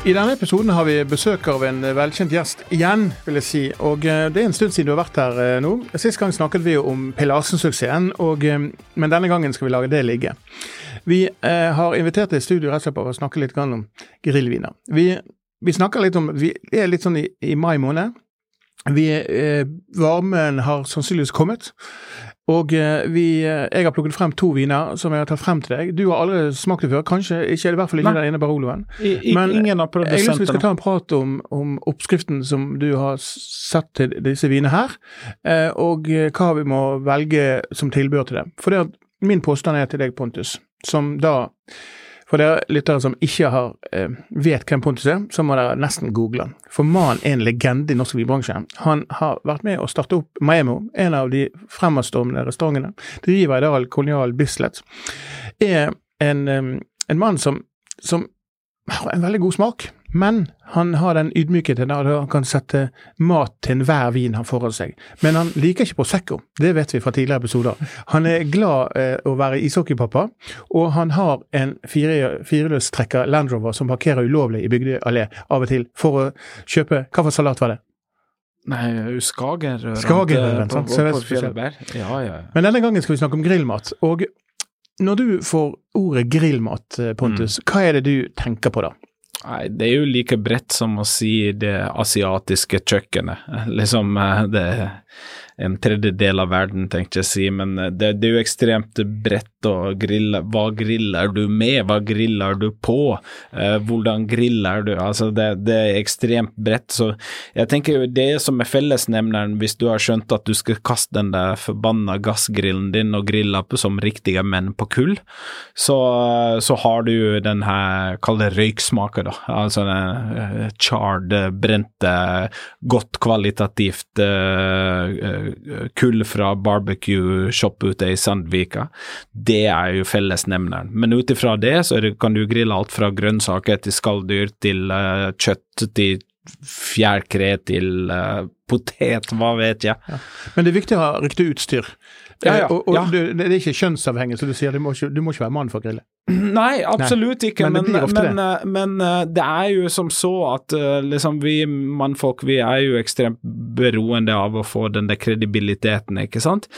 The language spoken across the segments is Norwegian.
I denne episoden har vi besøk av en velkjent gjest igjen, vil jeg si. Og eh, det er en stund siden du har vært her eh, nå. Sist gang snakket vi jo om Pillarsen-suksessen, eh, men denne gangen skal vi lage det ligge. Vi eh, har invitert deg i studio rett og slett for å snakke litt om grillviner. Vi, vi, snakker litt om Vi er litt sånn i, i mai måned. Vi, eh, varmen har sannsynligvis kommet. Og eh, vi, eh, jeg har plukket frem to viner som jeg har tatt frem til deg. Du har aldri smakt det før, kanskje ikke, i hvert fall ikke den ene Baroloen. Men ingen av jeg syns vi skal ta en prat om, om, oppskriften som du har sett til disse vinene her, eh, og hva vi må velge som tilbehør til det. For det at min påstand er til deg, Pontus, som da for dere lyttere som ikke har, eh, vet hvem Pontus er, så må dere nesten google han. For mannen er en legende i norsk vinbransje. Han har vært med å starte opp Maemo, en av de fremadstormende restaurantene. Driver i dag Kolonial Bislett. Er en, en mann som, som har en veldig god smak. Men han har den ydmykheten at han kan sette mat til enhver vin han får av seg. Men han liker ikke Prosecco, det vet vi fra tidligere episoder. Han er glad eh, å være ishockeypappa, og han har en fire, fireløstrekker Land Rover som parkerer ulovlig i Bygdøy allé av og til for å kjøpe Hva for salat var det? Nei, Skager. Skagerrøren, sant. På, på, på ja, ja. Men denne gangen skal vi snakke om grillmat. og når du får ordet grillmat, eh, Pontus, mm. hva er det du tenker på da? Nei, det er jo like bredt som å si det asiatiske kjøkkenet. Liksom, det er en tredjedel av verden, tenkte jeg å si, men eh, det, det, er jo ekstremt bredt å grille. Hva griller du med, hva griller du på, eh, hvordan griller du? Altså, det, det, er ekstremt bredt, så jeg tenker det som er fellesnevneren hvis du har skjønt at du skal kaste den der forbanna gassgrillen din og grille opp som riktige menn på kull, så, så har du den her, kall det røyksmaker, da. Altså den uh, charred, brente, godt kvalitativt uh, kull fra barbecue shop ute i Sandvika. Det er jo fellesnevneren. Men ut ifra det så det, kan du grille alt fra grønnsaker til skalldyr til uh, kjøtt til fjærkre til uh, potet, hva vet jeg. Ja. Men det er viktig å ha riktig utstyr. Ja, ja, og, og ja. Det, det, er ikke kjønnsavhengig, så du sier du må ikke, du må ikke være mann for å grille. Nei, absolutt ikke, men, men, men, det. Eh, men, eh, det er jo som så at eh, liksom vi mannfolk vi er jo ekstremt beroende av å få den der kredibiliteten, ikke sant.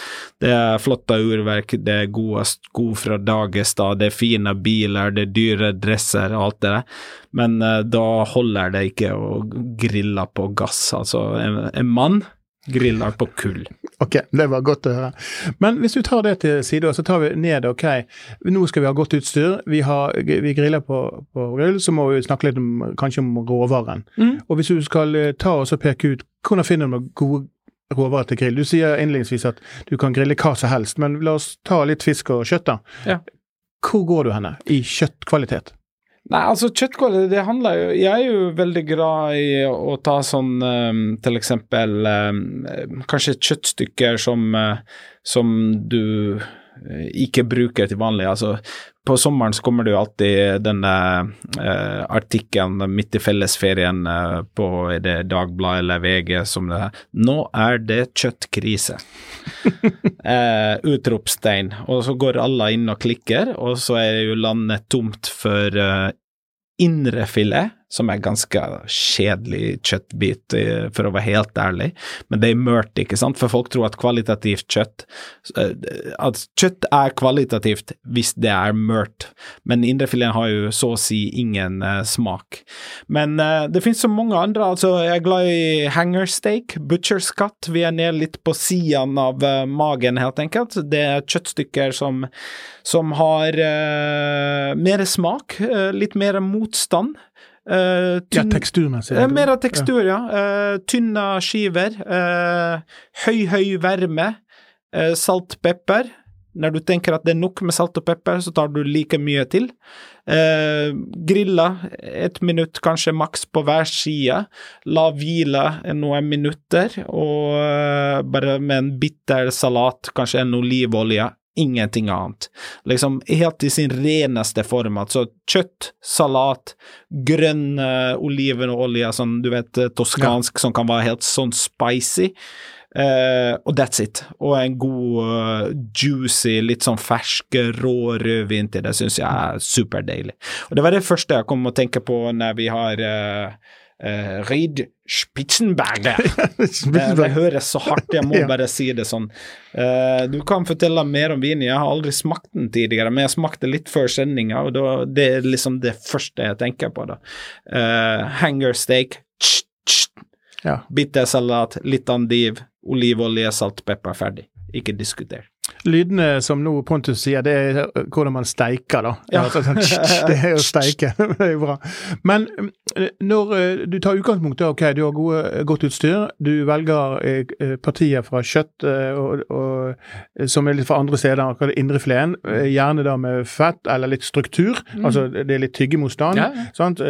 Det er flotte urverk, det er gode sko fra Dagestad, det er fine biler, det er dyre dresser og alt det der, men da holder det ikke å grille på gass. Altså, en, en mann Griller på kull. Ok, det var godt å høre. Men hvis du tar det til side, så tar vi ned ok, nå skal vi ha godt utstyr. Vi, har, vi griller på, på, grill, så må vi snakke litt om, kanskje om råvaren. Mm. Og hvis du skal eh, ta oss og peke ut hvordan finner du gode råvarer til grill. Du sier innledningsvis at du kan grille hva som helst, men la oss ta litt fisk og kjøtt, da. Ja. Hvor går du henne i kjøttkvalitet? Nei, altså kjøttkål, det handler jo Jeg er jo veldig glad i å ta sånn um, til eksempel um, Kanskje kjøttstykker som, uh, som du uh, ikke bruker til vanlig. Altså på sommeren så kommer det jo alltid denne eh, artikkelen midt i fellesferien eh, på er det Dagbladet eller VG som det er 'Nå er det kjøttkrise'. eh, utropstegn. Og så går alle inn og klikker, og så er jo landet tomt for indrefilet som er ganske kjedelig kjøttbit, eh, for å være helt ærlig. Men det er mørt, ikke sant, for folk tror at kvalitativt kjøtt eh, At kjøtt er kvalitativt hvis det er mørt, men indrefileten har jo så å si ingen uh, smak. Men uh, det finnes så mange andre, altså jeg er glad i hangersteak, butcher's cut, vi er nede litt på siden av uh, magen, helt enkelt. Det er kjøttstykker som, som har mer smak, litt mer motstand. Uh, ja, teksturmessig. Uh, mer av tekstur, ja. Uh, tynne skiver. høy, høy varme. salt, pepper. Når du tenker at det er nok med salt og pepper, så tar du like mye til. Eh, grilla et minutt kanskje maks på hver side. La hvile noen minutter, og eh, bare med en bitter salat, kanskje en olivolje. Ingenting annet. Liksom helt i sin reneste form. Altså kjøtt, salat, grønn uh, olivenolje, sånn du vet, toskansk, ja. som kan være helt sånn spicy. Uh, og that's it. Og en god, uh, juicy, litt sånn fersk, rå rødvin til. Det syns jeg er superdeilig. Og det var det første jeg kom å tenke på når vi har uh, uh, Reid Spitzenberger. det, det høres så hardt, jeg må bare si det sånn. Uh, du kan fortelle mer om vinen. Jeg har aldri smakt den tidligere, men jeg smakte litt før sendinga, og da, det er liksom det første jeg tenker på. da. Uh, hanger steak. Tsk, tsk. Ja. Bittersalat, litt andiv, olivenolje, salt, pepper, ferdig. Ikke diskuter. Lydene som nå Pontus sier, det er hvordan man steiker, da. Ja. Altså, sånn, det er jo steike. det er jo bra. Men eh, når eh, du tar utgangspunkt i ok, du har gode, godt utstyr, du velger eh, partier fra kjøtt og, og, som er litt fra andre steder, akkurat indrefileten, gjerne da med fett eller litt struktur, mm. altså det er litt tyggemotstand. Ja. Sant?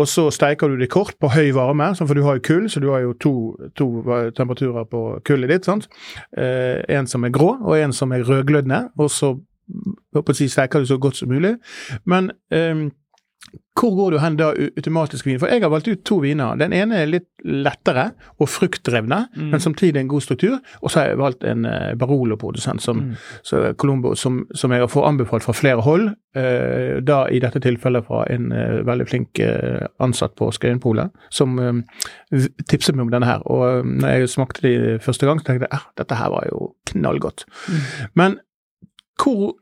Og så steiker du det kort på høy varme, for du har jo kull, så du har jo to, to temperaturer på kullet ditt. sant? en som er grå, og en som er rødglødende, og så håper jeg, steiker du så godt som mulig. Men um, hvor går du hen da automatisk vin? For jeg har valgt ut to viner. Den ene er litt lettere og fruktdrevne, mm. men samtidig en god struktur. Og så har jeg valgt en uh, Barolo-produsent, som, mm. Colombo, som, som, jeg får anbefalt fra flere hold. Uh, da i dette tilfellet fra en uh, veldig flink ansatt på Skøyenpolet, som tipset meg om denne her. Og når jeg smakte de første gang, så tenkte jeg at dette her var jo knallgodt. Mm. Men hvor,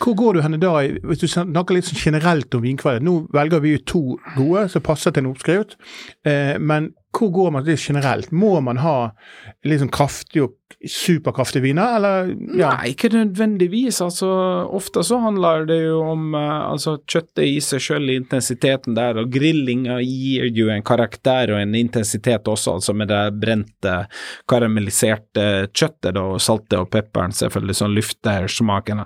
hvor, går du henne da, hvis du snakker litt sånn generelt om vinkvalitet? Nå velger vi jo to gode som passer til en oppskrift, eh, men hvor går man det generelt? Må man ha sånn kraftig og superkraftige viner, eller? Ja. Nei, ikke nødvendigvis. Altså, ofte så handler det jo om uh, altså, kjøttet i seg selv, intensiteten der, og grillinga gir jo en karakter og en intensitet også, altså med det brente, karamelliserte kjøttet da, og saltet og pepperen selvfølgelig, som lufter smaken.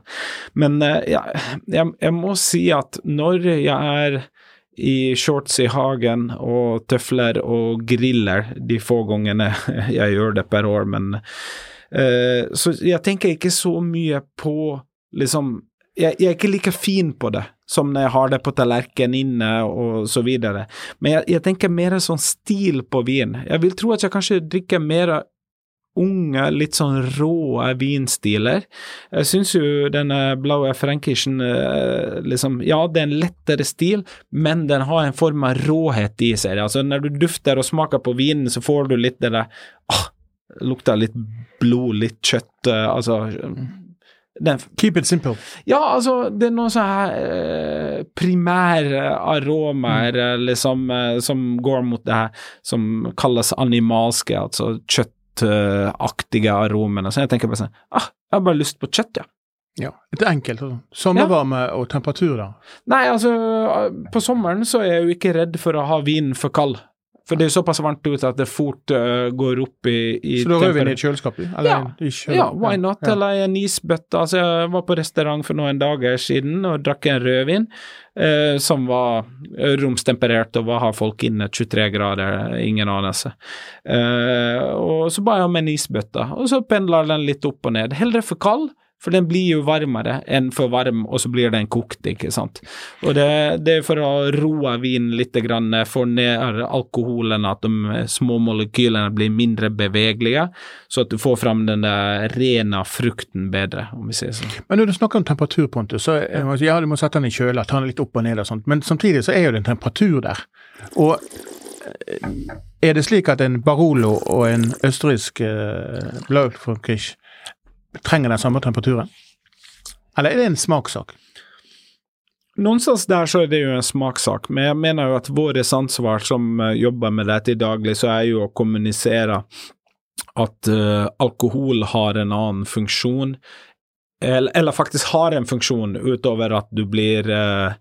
Men uh, ja, jeg, jeg må si at når jeg er i shorts i hagen og tøfler og griller de få gangene jeg gjør det per år, men uh, Så jeg tenker ikke så mye på liksom jeg, jeg, er ikke like fin på det som når jeg har det på tallerkenen inne og så videre, men jeg, jeg tenker mer sånn stil på vin. Jeg vil tro at jeg kanskje drikker mer unge, litt sånn rå vinstiler. Jeg syns jo denne Blaue Frankischen eh, liksom Ja, det er en lettere stil, men den har en form av råhet i seg. Altså, når du dufter og smaker på vinen, så får du litt det der ah, Lukter litt blod, litt kjøtt, eh, altså den, Keep it simple. Ja, altså, det er noen sånne her primære aromaer mm. liksom, eh, som går mot det her som kalles animalske, altså kjøtt kjøttaktige aromene. Så jeg tenker bare sånn ah, jeg har bare lyst på kjøtt, ja. Ja, Litt enkelt. Altså. Sommervarme ja. og temperatur, da? Nei, altså på sommeren så er jeg jo ikke redd for å ha vinen for kald. For det er såpass varmt ute at det fort uh, går opp i, i Så da rødvin i kjøleskapet? ja. ja, why not? Ja. Eller en isbøtte. Altså, jeg var på restaurant for noen dager siden og drakk en rødvin uh, som var romstemperert og hva har folk inne 23 grader, ingen anelse. Uh, og så ba jeg om en isbøtte, og så pendler den litt opp og ned. Heller for kald for den blir jo varmere enn for varm, og så blir den kokt, ikke sant. Og det, det er for å roe vinen litt, grann, få ned alkoholen, at de små molekylene blir mindre bevegelige, så at du får fram den der rene frukten bedre, om vi sier sånn. Men når du snakker om temperatur, Pontus, så ja, du må sette den i kjøla, ta den litt opp og ned og sånt, men samtidig så er jo det en temperatur der. Og eh, er det slik at en Barolo og en østerriksk uh, Blaufränkisch trenger den samme temperaturen? Eller er det en smakssak? Någonstans der så er det jo en smakssak, men jeg mener jo at vårt ansvar som eh, jobber med dette i daglig, så er jo å kommunisere at uh, alkohol har en annen funksjon, eller, eller, faktisk har en funksjon utover at du blir uh,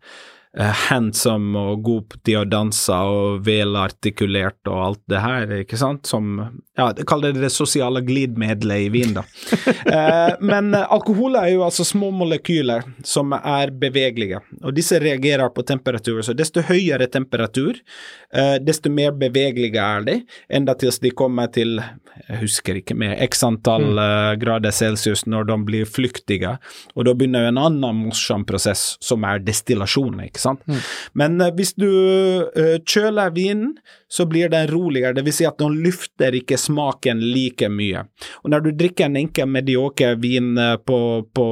handsome og god til å danse og velartikulert og alt det her, ikke sant, som ja, kall det det sosiale glidmedlet i vin, da. uh, men alkohol er jo altså små molekyler som er bevegelige, og disse reagerer på temperatur. Så desto høyere temperatur, desto mer bevegelige er de, enda til de kommer til, jeg husker ikke mer, x antall mm. grader celsius når de blir flyktige, og da begynner jo en annen morsom prosess som er destillasjon, ikke sant. Mm. Men uh, hvis du uh, kjøler vinen, så blir den roligere, det vil si at den lufter ikke smaken like mye. Og når du drikker en enkel medioker vin uh, på, på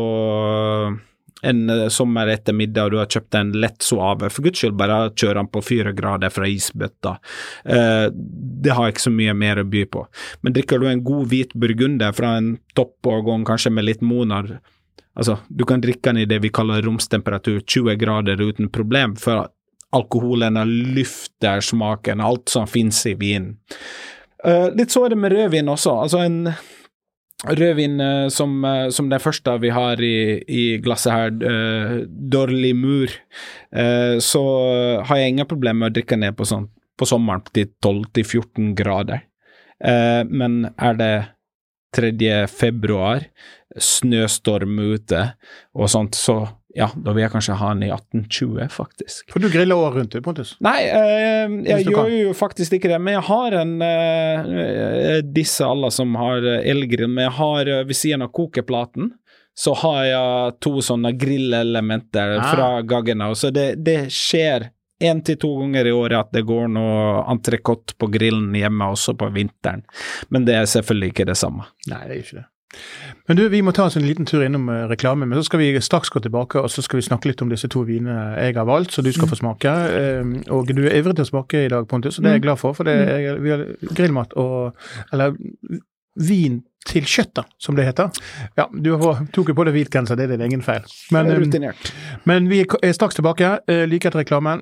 en sommer etter middag, og du har kjøpt en lett suave, for guds skyld, bare kjør den på fire grader fra isbøtta. Eh, det har ikke så mye mer å by på. Men drikker du en god hvit burgunder fra en toppårgang, kanskje med litt monar, Altså, du kan drikke den i det vi kaller romstemperatur, 20 grader uten problem, for alkoholen lufter smaken, alt som finnes i vinen. Uh, litt så er det med rødvin også. Altså en rødvin uh, som, uh, som den første vi har i, i glasset her, uh, Dorli Mur, så har jeg ingen problemer med å drikke ned på, sånn, på sommeren til 12-14 grader. men er det 3. februar, snøstorm ute og sånt, så ja, da vil jeg kanskje ha den i 1820, faktisk. For du griller året rundt, Pontus? Nei, eh, jeg gjør jo faktisk ikke det. Men jeg har en eh, Disse alle som har elgrill, men jeg har eh, ved siden av kokeplaten så har jeg to sånne grillelementer ah. fra Gaggenau, så det, det skjer én til to ganger i året at det går noe entrecôte på grillen hjemme også på vinteren. Men det er selvfølgelig ikke det samme. Nei, det er ikke det. Men du, Vi må ta oss en liten tur innom uh, reklame, men så skal vi straks gå tilbake og så skal vi snakke litt om disse to vinene jeg har valgt, så du skal mm. få smake. Uh, og Du er ivrig til å smake i dag, Pontus, og det er jeg mm. glad for. For det mm. er, vi har grillmat og Eller vin til kjøttet, som det heter. Ja, Du tok jo på deg hvit genser, det er din egen feil. Men, um, men vi er straks tilbake, uh, like etter reklamen.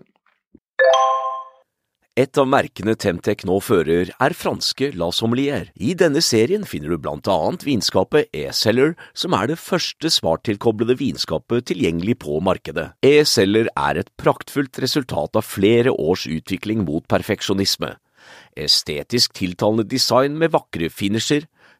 Et av merkene Temtec nå fører, er franske La Sommelier. I denne serien finner du blant annet vinskapet E-Celler, som er det første smarttilkoblede vinskapet tilgjengelig på markedet. E-Celler er et praktfullt resultat av flere års utvikling mot perfeksjonisme. Estetisk tiltalende design med vakre finisher,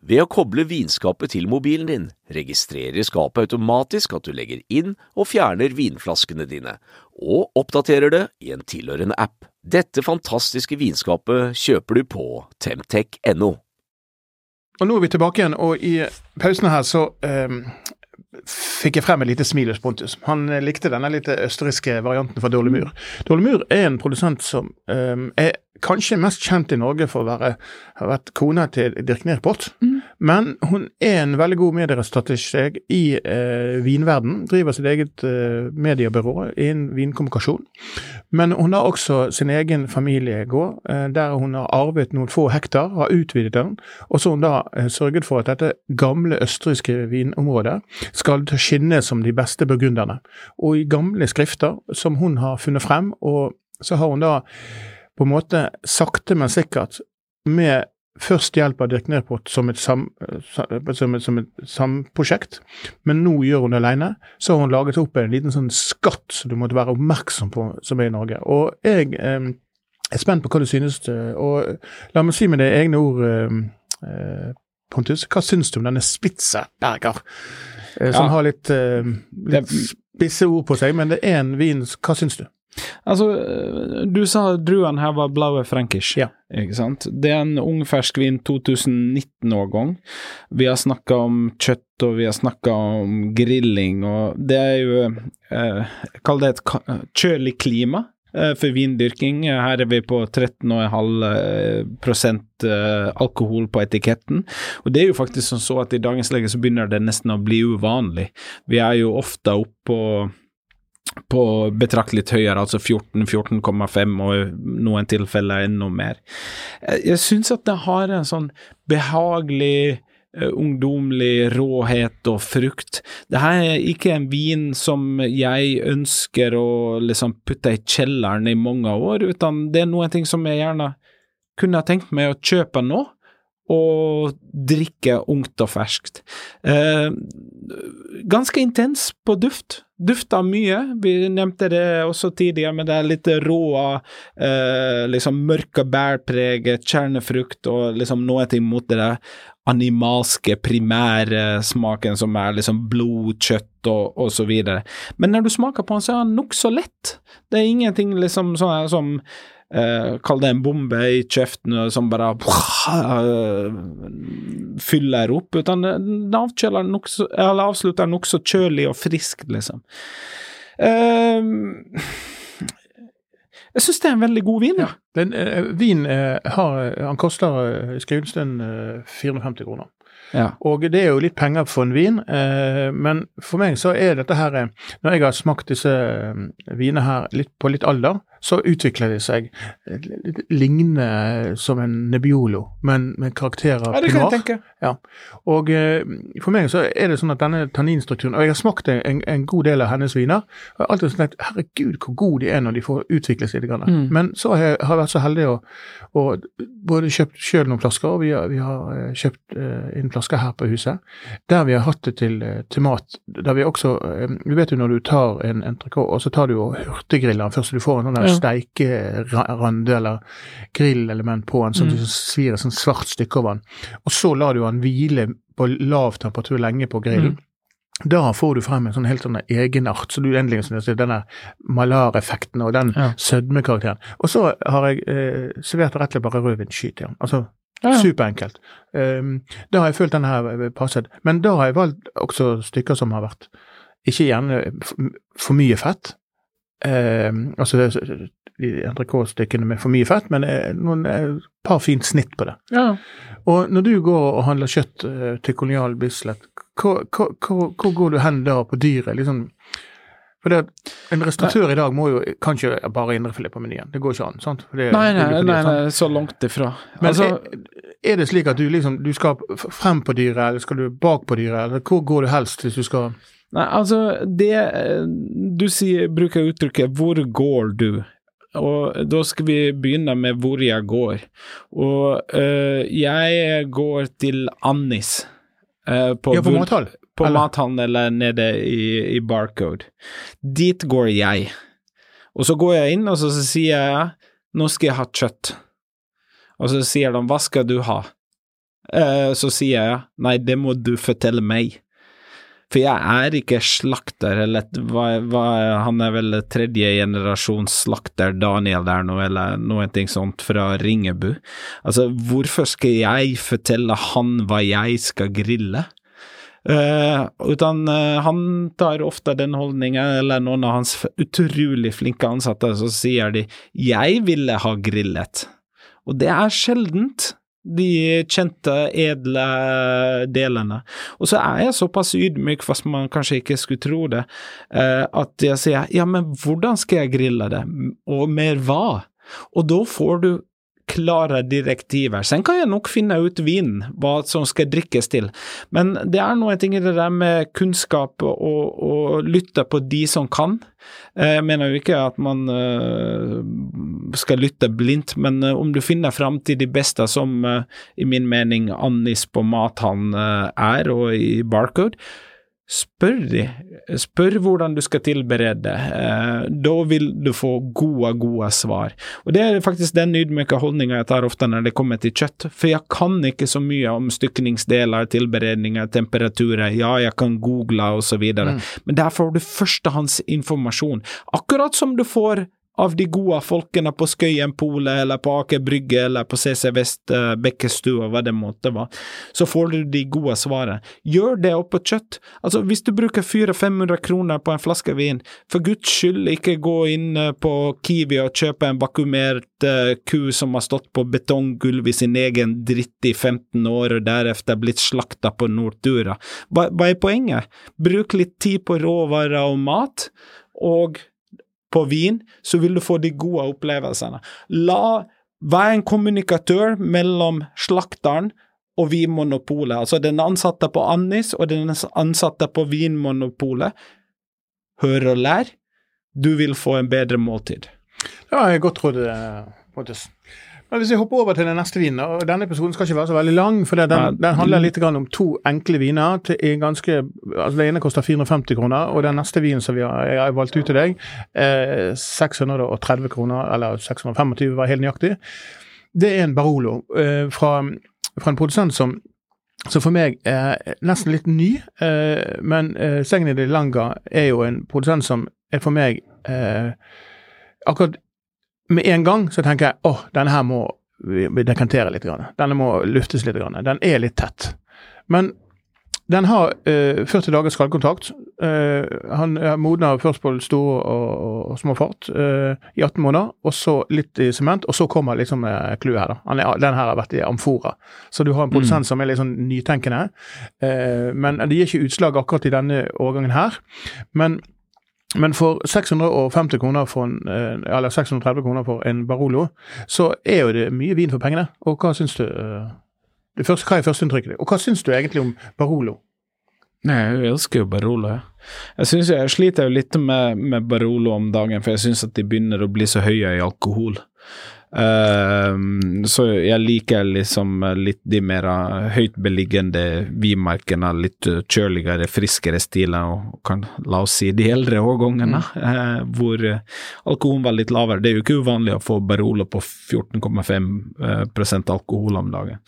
Ved å koble vinskapet til mobilen din, registrerer skapet automatisk at du legger inn og fjerner vinflaskene dine, og oppdaterer det i en tilhørende app. Dette fantastiske vinskapet kjøper du på temtech.no. Og Nå er vi tilbake igjen, og i pausene her så um, fikk jeg frem et lite smil hos Pontus. Han likte denne litt østerrikske varianten fra Dårlig Mur er en produsent som um, er kanskje mest kjent i Norge for å være, ha vært kona til Dirk Nierport. Mm. Men hun er en veldig god mediestrateg i eh, vinverden. Driver sitt eget eh, mediebyrå innen vinkommunikasjon. Men hun har også sin egen familiegård, eh, der hun har arvet noen få hektar, har utvidet den. Og så har hun da eh, sørget for at dette gamle østerrikske vinområdet skal skinne som de beste burgunderne. Og i gamle skrifter som hun har funnet frem, og så har hun da på en måte sakte, men sikkert, med først hjelp av Dirk Nerpot som et, sam, som, et, som et samprosjekt, men nå gjør hun det alene. Så har hun laget opp en liten sånn skatt som du måtte være oppmerksom på, som er i Norge. Og jeg eh, er spent på hva du synes. Eh, og la meg si med det egne ord, eh, eh, Pontus, hva syns du om denne Spitzeberger? Eh, som ja. har litt, eh, litt spisse ord på seg, men det er en vin. Hva syns du? Altså, du sa druen her var blaue frankish, ja. ikke sant? Det er en ung ferskvin 2019-årgang. Vi har snakka om kjøtt, og vi har snakka om grilling, og det er jo eh, Kall det et kjølig klima eh, for vindyrking. Her er vi på 13,5 eh, alkohol på etiketten. Og det er jo faktisk sånn så at i dagens lege så begynner det nesten å bli uvanlig. Vi er jo ofte oppe på betraktelig høyere, altså 14, 14,5 og noen tilfeller enda mer. Jeg, jeg syns at det har en sånn behagelig uh, ungdomlig råhet og frukt. Det her er ikke en vin som jeg ønsker å liksom putte i kjelleren i mange år, utan det er noen ting som jeg gjerne kunne tenkt meg å kjøpe nå og drikke ungt og ferskt. Eh, ganske intens på duft. Dufta mye. Vi nevnte det også tidligere, med det litt rå, eh, liksom mørke bærpreget, kjernefrukt og liksom noe mot det der animalske primære smaken som er liksom blod, kjøtt og, og så videre. Men når du smaker på den, så er den nokså lett. Det er ingenting liksom sånn som Uh, Kall det en bombe i kjeften som bare uh, fyller opp, utan den avkjøler eller avslutter nokså kjølig og friskt, liksom. Eh, jeg syns det er en veldig god vin. Ja. Den, vin har, han koster i skrivestund 450 kroner. Ja. Og det er jo litt penger for en vin, eh, men for meg så er dette her Når jeg har smakt disse vinene her litt, på litt alder, så utvikler de seg lignende som en Nebbiolo, men med karakterer ja, det kan jeg tenke. Ja. Og eh, for meg så er det sånn at denne tanninstrukturen Og jeg har smakt en, en god del av hennes viner. Og alltid at herregud, hvor gode de er når de får utvikle seg litt. Mm. Men så har jeg, har vært så heldig å, å både kjøpt sjøl noen flasker, og vi har, vi har eh, kjøpt inn flasker her på huset, der vi har hatt det til, til mat. Der vi også Du vet jo når du tar en entrecôte, og så tar du og hurtiggriller den først, så du får en sånn der ja. steikerande eller grillelement på den, som mm. svir et sånn svart stykke over den. Og så lar du den hvile på lav temperatur lenge på grillen. Mm. Da får du frem en sånn helt sånn egenart, så du endelig synes denne malareffekten og den ja. sødmekarakteren. Og så har jeg eh, servert rett og slett bare rødvinsskyt igjen. Altså ja. superenkelt. Um, da har jeg følt denne her eh, passet. Men da har jeg valgt også stykker som har vært ikke gjerne for mye fett. Um, altså de entrecôte-stykkene med for mye fett, men et eh, par fint snitt på det. Ja. Og når du går og handler kjøtt uh, til Kolonial Bislett, hvor, hvor, hvor, hvor, går du hen da på dyret? Liksom, for det, En restauratør i dag må jo kanskje bare indrefilet på menyen. Det går ikke an. sant? Det, nei, nei, nei, nei, så langt ifra. Men altså, er, er, det slik at du liksom, du skal frem på dyret, eller skal du bak på dyret, eller hvor går du helst hvis du skal Nei, altså, det Du sier, bruker uttrykket 'hvor går du'? Og da skal vi begynne med hvor jeg går. Og øh, jeg går til Annis. Øh, på ja, på mathall? På eller? mathallen eller nede i, i, Barcode. Dit går jeg. Og så går jeg inn, og så, så sier jeg nå skal jeg ha kjøtt. Og så sier de hva skal du ha? Uh, så sier jeg nei, det må du fortelle meg. For jeg er ikke slakter, eller hva, hva, han er vel tredje generasjons slakter, Daniel der nå, eller noe sånt fra Ringebu. Altså, hvorfor skal jeg fortelle han hva jeg skal grille? Uh, utan uh, han tar ofte den holdningen, eller noen av hans utrolig flinke ansatte, så sier de 'jeg ville ha grillet'. Og det er sjeldent de kjente, edle delene. Og så er jeg såpass ydmyk, fast man kanskje ikke skulle tro det, eh, at jeg sier ja, men hvordan skal jeg grille det, og med hva? Og da får du klare direktiver. Sen kan jeg nok finne ut vinen, hva som skal drikkes til, men det er noen ting i det der med kunnskap og, og lytte på de som kan. Jeg mener jo ikke at man uh, skal lytte blindt, men uh, om du finner fram til de beste, som i min mening Annis på Mathan er, og i Barcode, Spør de. Spør hvordan du skal tilberede. Eh, da vil du få gode, gode svar. Og Det er faktisk den ydmyke holdninga jeg tar ofte når det kommer til kjøtt. For jeg kan ikke så mye om stykningsdeler, tilberedninger, temperaturer. Ja, jeg kan google osv., mm. men der får du førstehåndsinformasjon. Akkurat som du får av de gode folkene på Skøyen polet, eller på Aker Brygge, eller på CC Vest uh, Bekkestua, hva det måtte være, så får du de gode svarene. Gjør det oppå kjøtt. Altså, hvis du bruker 400-500 kroner på en flaske vin, for guds skyld ikke gå inn uh, på Kiwi og kjøpe en vakuumert uh, ku som har stått på betonggulv i sin egen dritt i 15 år og deretter blitt slakta på Nortura. Hva, hva er poenget? Bruk litt tid på råvarer og mat og på vin, så vil du få de gode opplevelsene. La være en kommunikatør mellom slakteren og Vinmonopolet. Altså den ansatte på Annis og den ansatte på Vinmonopolet. Hør og lær. Du vil få en bedre måltid. Ja, jeg godt råd, eh, Pontus. Hvis vi hopper over til den neste vinen, og denne episoden skal ikke være så veldig lang, for den, den handler litt om to enkle viner. til en ganske, altså Det ene koster 450 kroner, og den neste vinen som vi har, jeg har valgt ut til deg, eh, 630 kroner, eller 625 var helt nøyaktig. Det er en Barolo eh, fra, fra en produsent som som for meg er nesten litt ny, eh, men eh, Segni de Langa er jo en produsent som er for meg eh, Akkurat med en gang så tenker jeg åh, denne her må vi dekantere litt. Grann. Denne må luftes litt. Grann. Den er litt tett. Men den har eh, 40 dagers skallkontakt. Eh, han eh, modner først på store og, og, små fart eh, i 18 måneder, og så litt i sement, og så kommer liksom eh, clouet her. da. Han er, den her har vært i amfora. Så du har en produsent som er litt sånn nytenkende. Eh, men det gir ikke utslag akkurat i denne årgangen her. Men men for 650 kroner for en, eh, eller 630 kroner for en Barolo, så er jo det mye vin for pengene. Og hva syns du? eh, Det første, hva er førsteinntrykket ditt? Og hva syns du egentlig om Barolo? Nei, jeg elsker jo Barolo. Jeg, synes jeg sliter jo litt med, med Barolo om dagen, for jeg syns at de begynner å bli så høye i alkohol. Ehm, så jeg liker liksom litt de mer høyt beliggende vinmarkene, litt uh, kjøligere, friskere stiler, og kan la oss si de eldre årgangene, uh, hvor eh, alkoholen var litt lavere. Det er jo ikke uvanlig å få Barolo på 14,5 eh, prosent alkohol om dagen.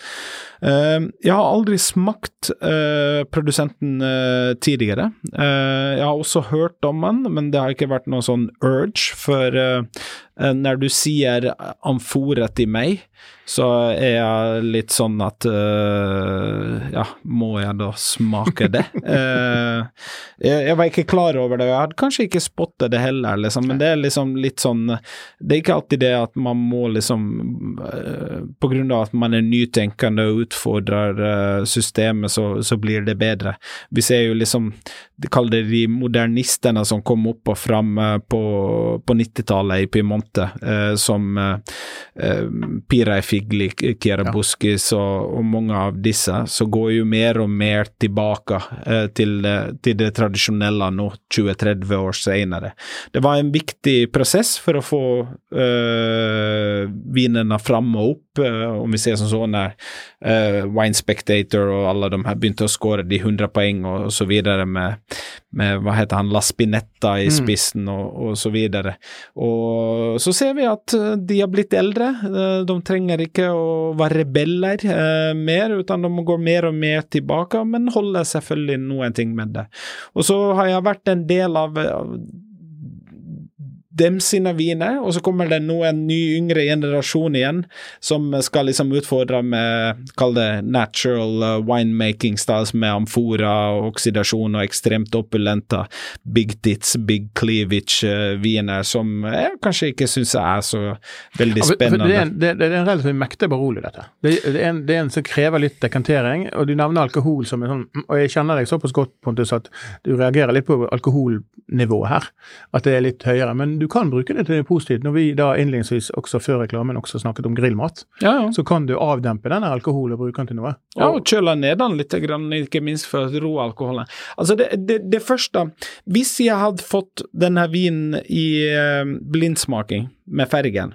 Uh, jeg har aldri smakt eh, produsenten eh, tidligere. Eh, jeg har også hørt om den, men det har ikke vært noe sånn urge, for eh, eh, når du sier amforet i meg, så er jeg litt sånn at uh, Ja, må jeg da smake det? uh, jeg, jeg var ikke klar over det, og jeg hadde kanskje ikke spottet det heller, liksom, men det er liksom litt sånn Det er ikke alltid det at man må liksom uh, På grunn av at man er nytenkende og utfordrer eh, systemet, så, så blir det bedre. Vi ser jo liksom De kaller det de modernistene som kom opp og fram eh, på, på 90-tallet i Piemonte, eh, som eh, eh, Pirai Figli, Kiera Buskis og, og mange av disse, så går jo mer og mer tilbake eh, til, til det tradisjonelle nå, 20-30 år senere. Det var en viktig prosess for å få eh, vinene fram og opp, om vi ser som sånn der uh, Wine Spectator og alle de her begynte å skåre de 100 poeng og, og så videre med, med hva heter han, Laspinetta i spissen og, og så videre. Og så ser vi at eh, de har blitt eldre. Eh, De trenger ikke å være rebeller uh, mer, utan de går mer og mer tilbake, men holder selvfølgelig noen ting med det. Og så har jeg vært en del av, av dem sine viner, og så kommer det nå en ny yngre generasjon igjen som skal liksom utfordre med, kall det natural uh, winemaking styles med amfora og oksidasjon og ekstremt opulente big tits, big cleavage-viner som jeg kanskje ikke syns er så veldig spennende. Det er, en, det, er en relativt mektig Barolo, dette. Det, det, er en, det er en som krever litt dekantering, og du nevner alkohol som en sånn Og jeg kjenner deg såpass godt, Pontus, at du reagerer litt på alkoholnivået her. At det er litt høyere. Men du kan bruke det til positivt. Når vi da innledningsvis, også før reklamen, også snakket om grillmat, ja, ja. så kan du avdempe denne alkoholen og bruke den til noe. Ja, og kjøle ned den litt, ikke minst for å roe alkoholen. Altså, det, det, det første Hvis jeg hadde fått denne vinen i eh, blindsmaking med Fergen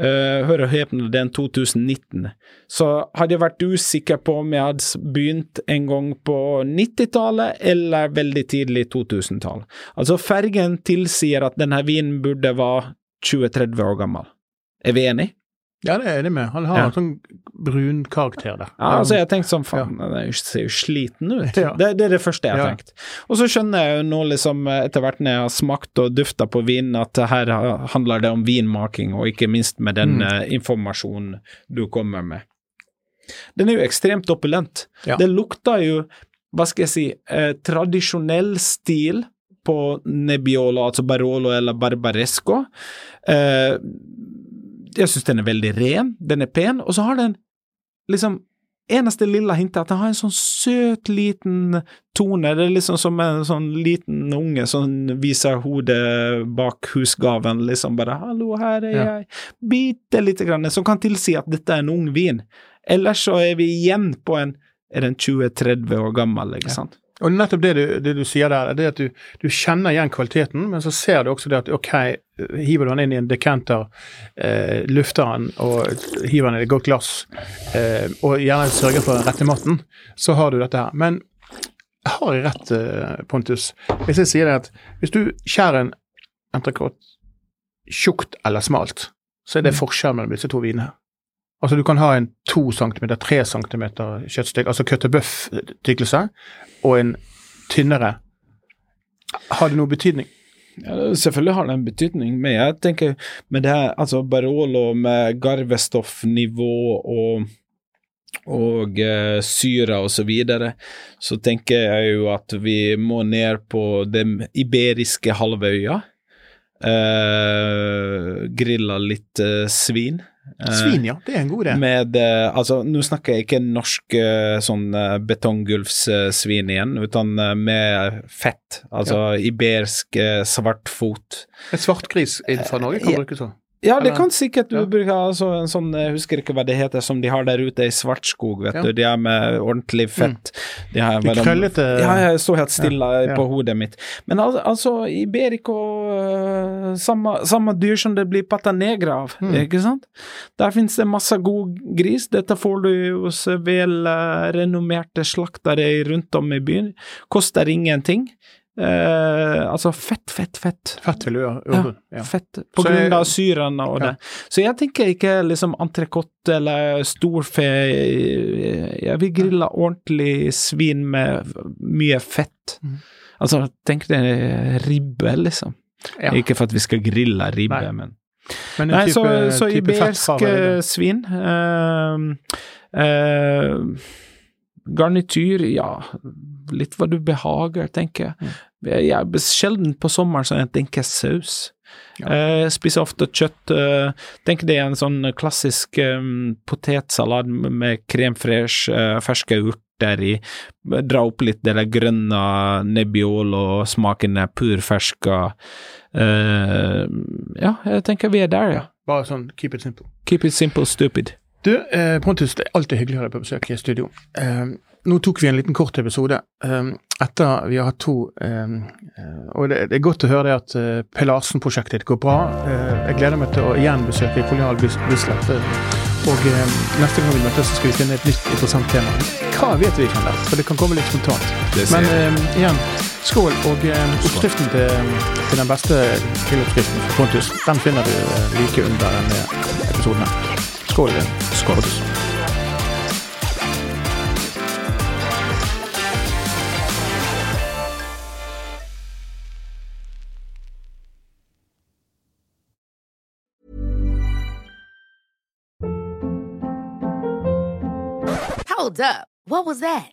uh, Hør og det er 2019. Så hadde jeg vært usikker på om jeg hadde begynt en gang på 90-tallet eller veldig tidlig 2000-tall. Altså, Fergen tilsier at denne vinen burde være 20-30 år gammel. Er vi enige? Ja, det er jeg enig med. Han har Ja. en sånn brun karakter der. Ja, altså jeg tenkte sånn, faen, den er ser jo sliten ut. Ja. Det, det er det første jeg har Ja. tenkt. Og så skjønner jeg jo nå liksom etter hvert når jeg har smakt og dufta på vinen, at her handler det om vinmaking, og ikke minst med den Mm. eh, informasjonen du kommer med. Den er jo ekstremt opulent. Ja. Det lukter jo, hva skal jeg si, eh, tradisjonell stil på Nebbiolo, altså Barolo eller Barbaresco. Eh, jeg syns den er veldig ren, den er pen, og så har den liksom eneste lille hintet at den har en sånn søt, liten tone. Det er liksom som en sånn liten unge som viser hodet bak husgaven, liksom bare 'hallo, her er Ja. jeg'. Bitte lite grann, som kan tilsi at dette er en ung vin. Ellers så er vi igjen på en Er den 20-30 år gammel, ikke sant? Og nettopp det du, det du sier der, det er at du, du kjenner igjen kvaliteten, men så ser du også det at ok, hiver du den inn i en decanter, eh, lufter den og hiver den i et godt glass, eh, og gjerne sørger for den rette maten, så har du dette her. Men har jeg rett, eh, Pontus, hvis jeg sier det at hvis du skjærer en entrecôte tjukt eller smalt, så er det forskjellen mellom disse to vinene. Altså du kan ha en 2 cm, 3 cm kjøttstykk, altså cut tykkelse, og en tynnere. Har det noe betydning? Ja, selvfølgelig har det en betydning, men jeg tenker med det her, altså Barolo med garvestoffnivå og og eh, syre og så videre, så tenker jeg jo at vi må ned på den iberiske halvøya. Eh, grilla litt eh, svin. Eh, Svin, ja. Det er en god idé. Med eh, Altså, nå snakker jeg ikke norsk eh, sånn betonggulvssvin igjen, utan med fett. Altså ibersk eh, svartfot. Et svartgris fra Norge kan Ja. brukes sånn. Ja, det kan sikkert du Ja. bruke altså en sånn, jeg husker ikke hva det heter, som de har der ute i Svartskog, vet Ja. du. De er med ordentlig fett. De, har De mellom- krøllete Ja, jeg står helt stille Ja, ja. på hodet mitt. Men al altså, Iberico uh, samme, samme dyr som det blir pata negra av, Mm. ikke sant? Der finnes det masse god gris. Dette får du hos vel uh, renommerte slaktere rundt om i byen. Koster ingenting. Eh, altså fett, fett, fett. Fett vil du gjøre. Ja, Ja. Fett. På Så grunn jeg- av syren og Ja. det. Så jeg tenker ikke liksom entrecôte eller storfe. Jeg vil grille ordentlig svin med mye fett. Mm. Altså, tenk deg ribbe, liksom. Ja. Ikke for at vi skal grille ribbe, Nei. men Men Nei, type, så, så type hverandre. eh, svin. eh, eh, garnityr, ja Litt hva du behager, tenker jeg. Mm. Jeg er sjelden på sommeren så jeg tenker saus. Ja. Eh, spiser ofte kjøtt. eh, tenk det er en sånn klassisk eh, potetsalat med krem fresh, eh, ferske urter i. Dra opp litt det der grønne nebbiolo-smaken er purferska. Eh, ja, jeg tenker vi er der, ja. Bare sånn keep it simple. Keep it simple, stupid. Du, eh, Pontus, det er alltid hyggelig å ha deg på besøk i studio. Eh, nå tok vi en liten kort episode eh, etter vi har hatt to eh, Og det, det er godt å høre det at eh, Per Larsen-prosjektet går bra. Eh, jeg gleder meg til å igjen besøke Kolonial Bis- Bislett. eh, og neste gang vi møtes, så skal vi finne et nytt interessant tema. Hva vet vi ikke om det? For det kan komme litt spontant. Men igjen, skål. Og oppskriften til, til den beste grilloppskriften for Pontus, den finner du like under denne episoden. her. Skål. Skål. Pontus. Hold up. What was that?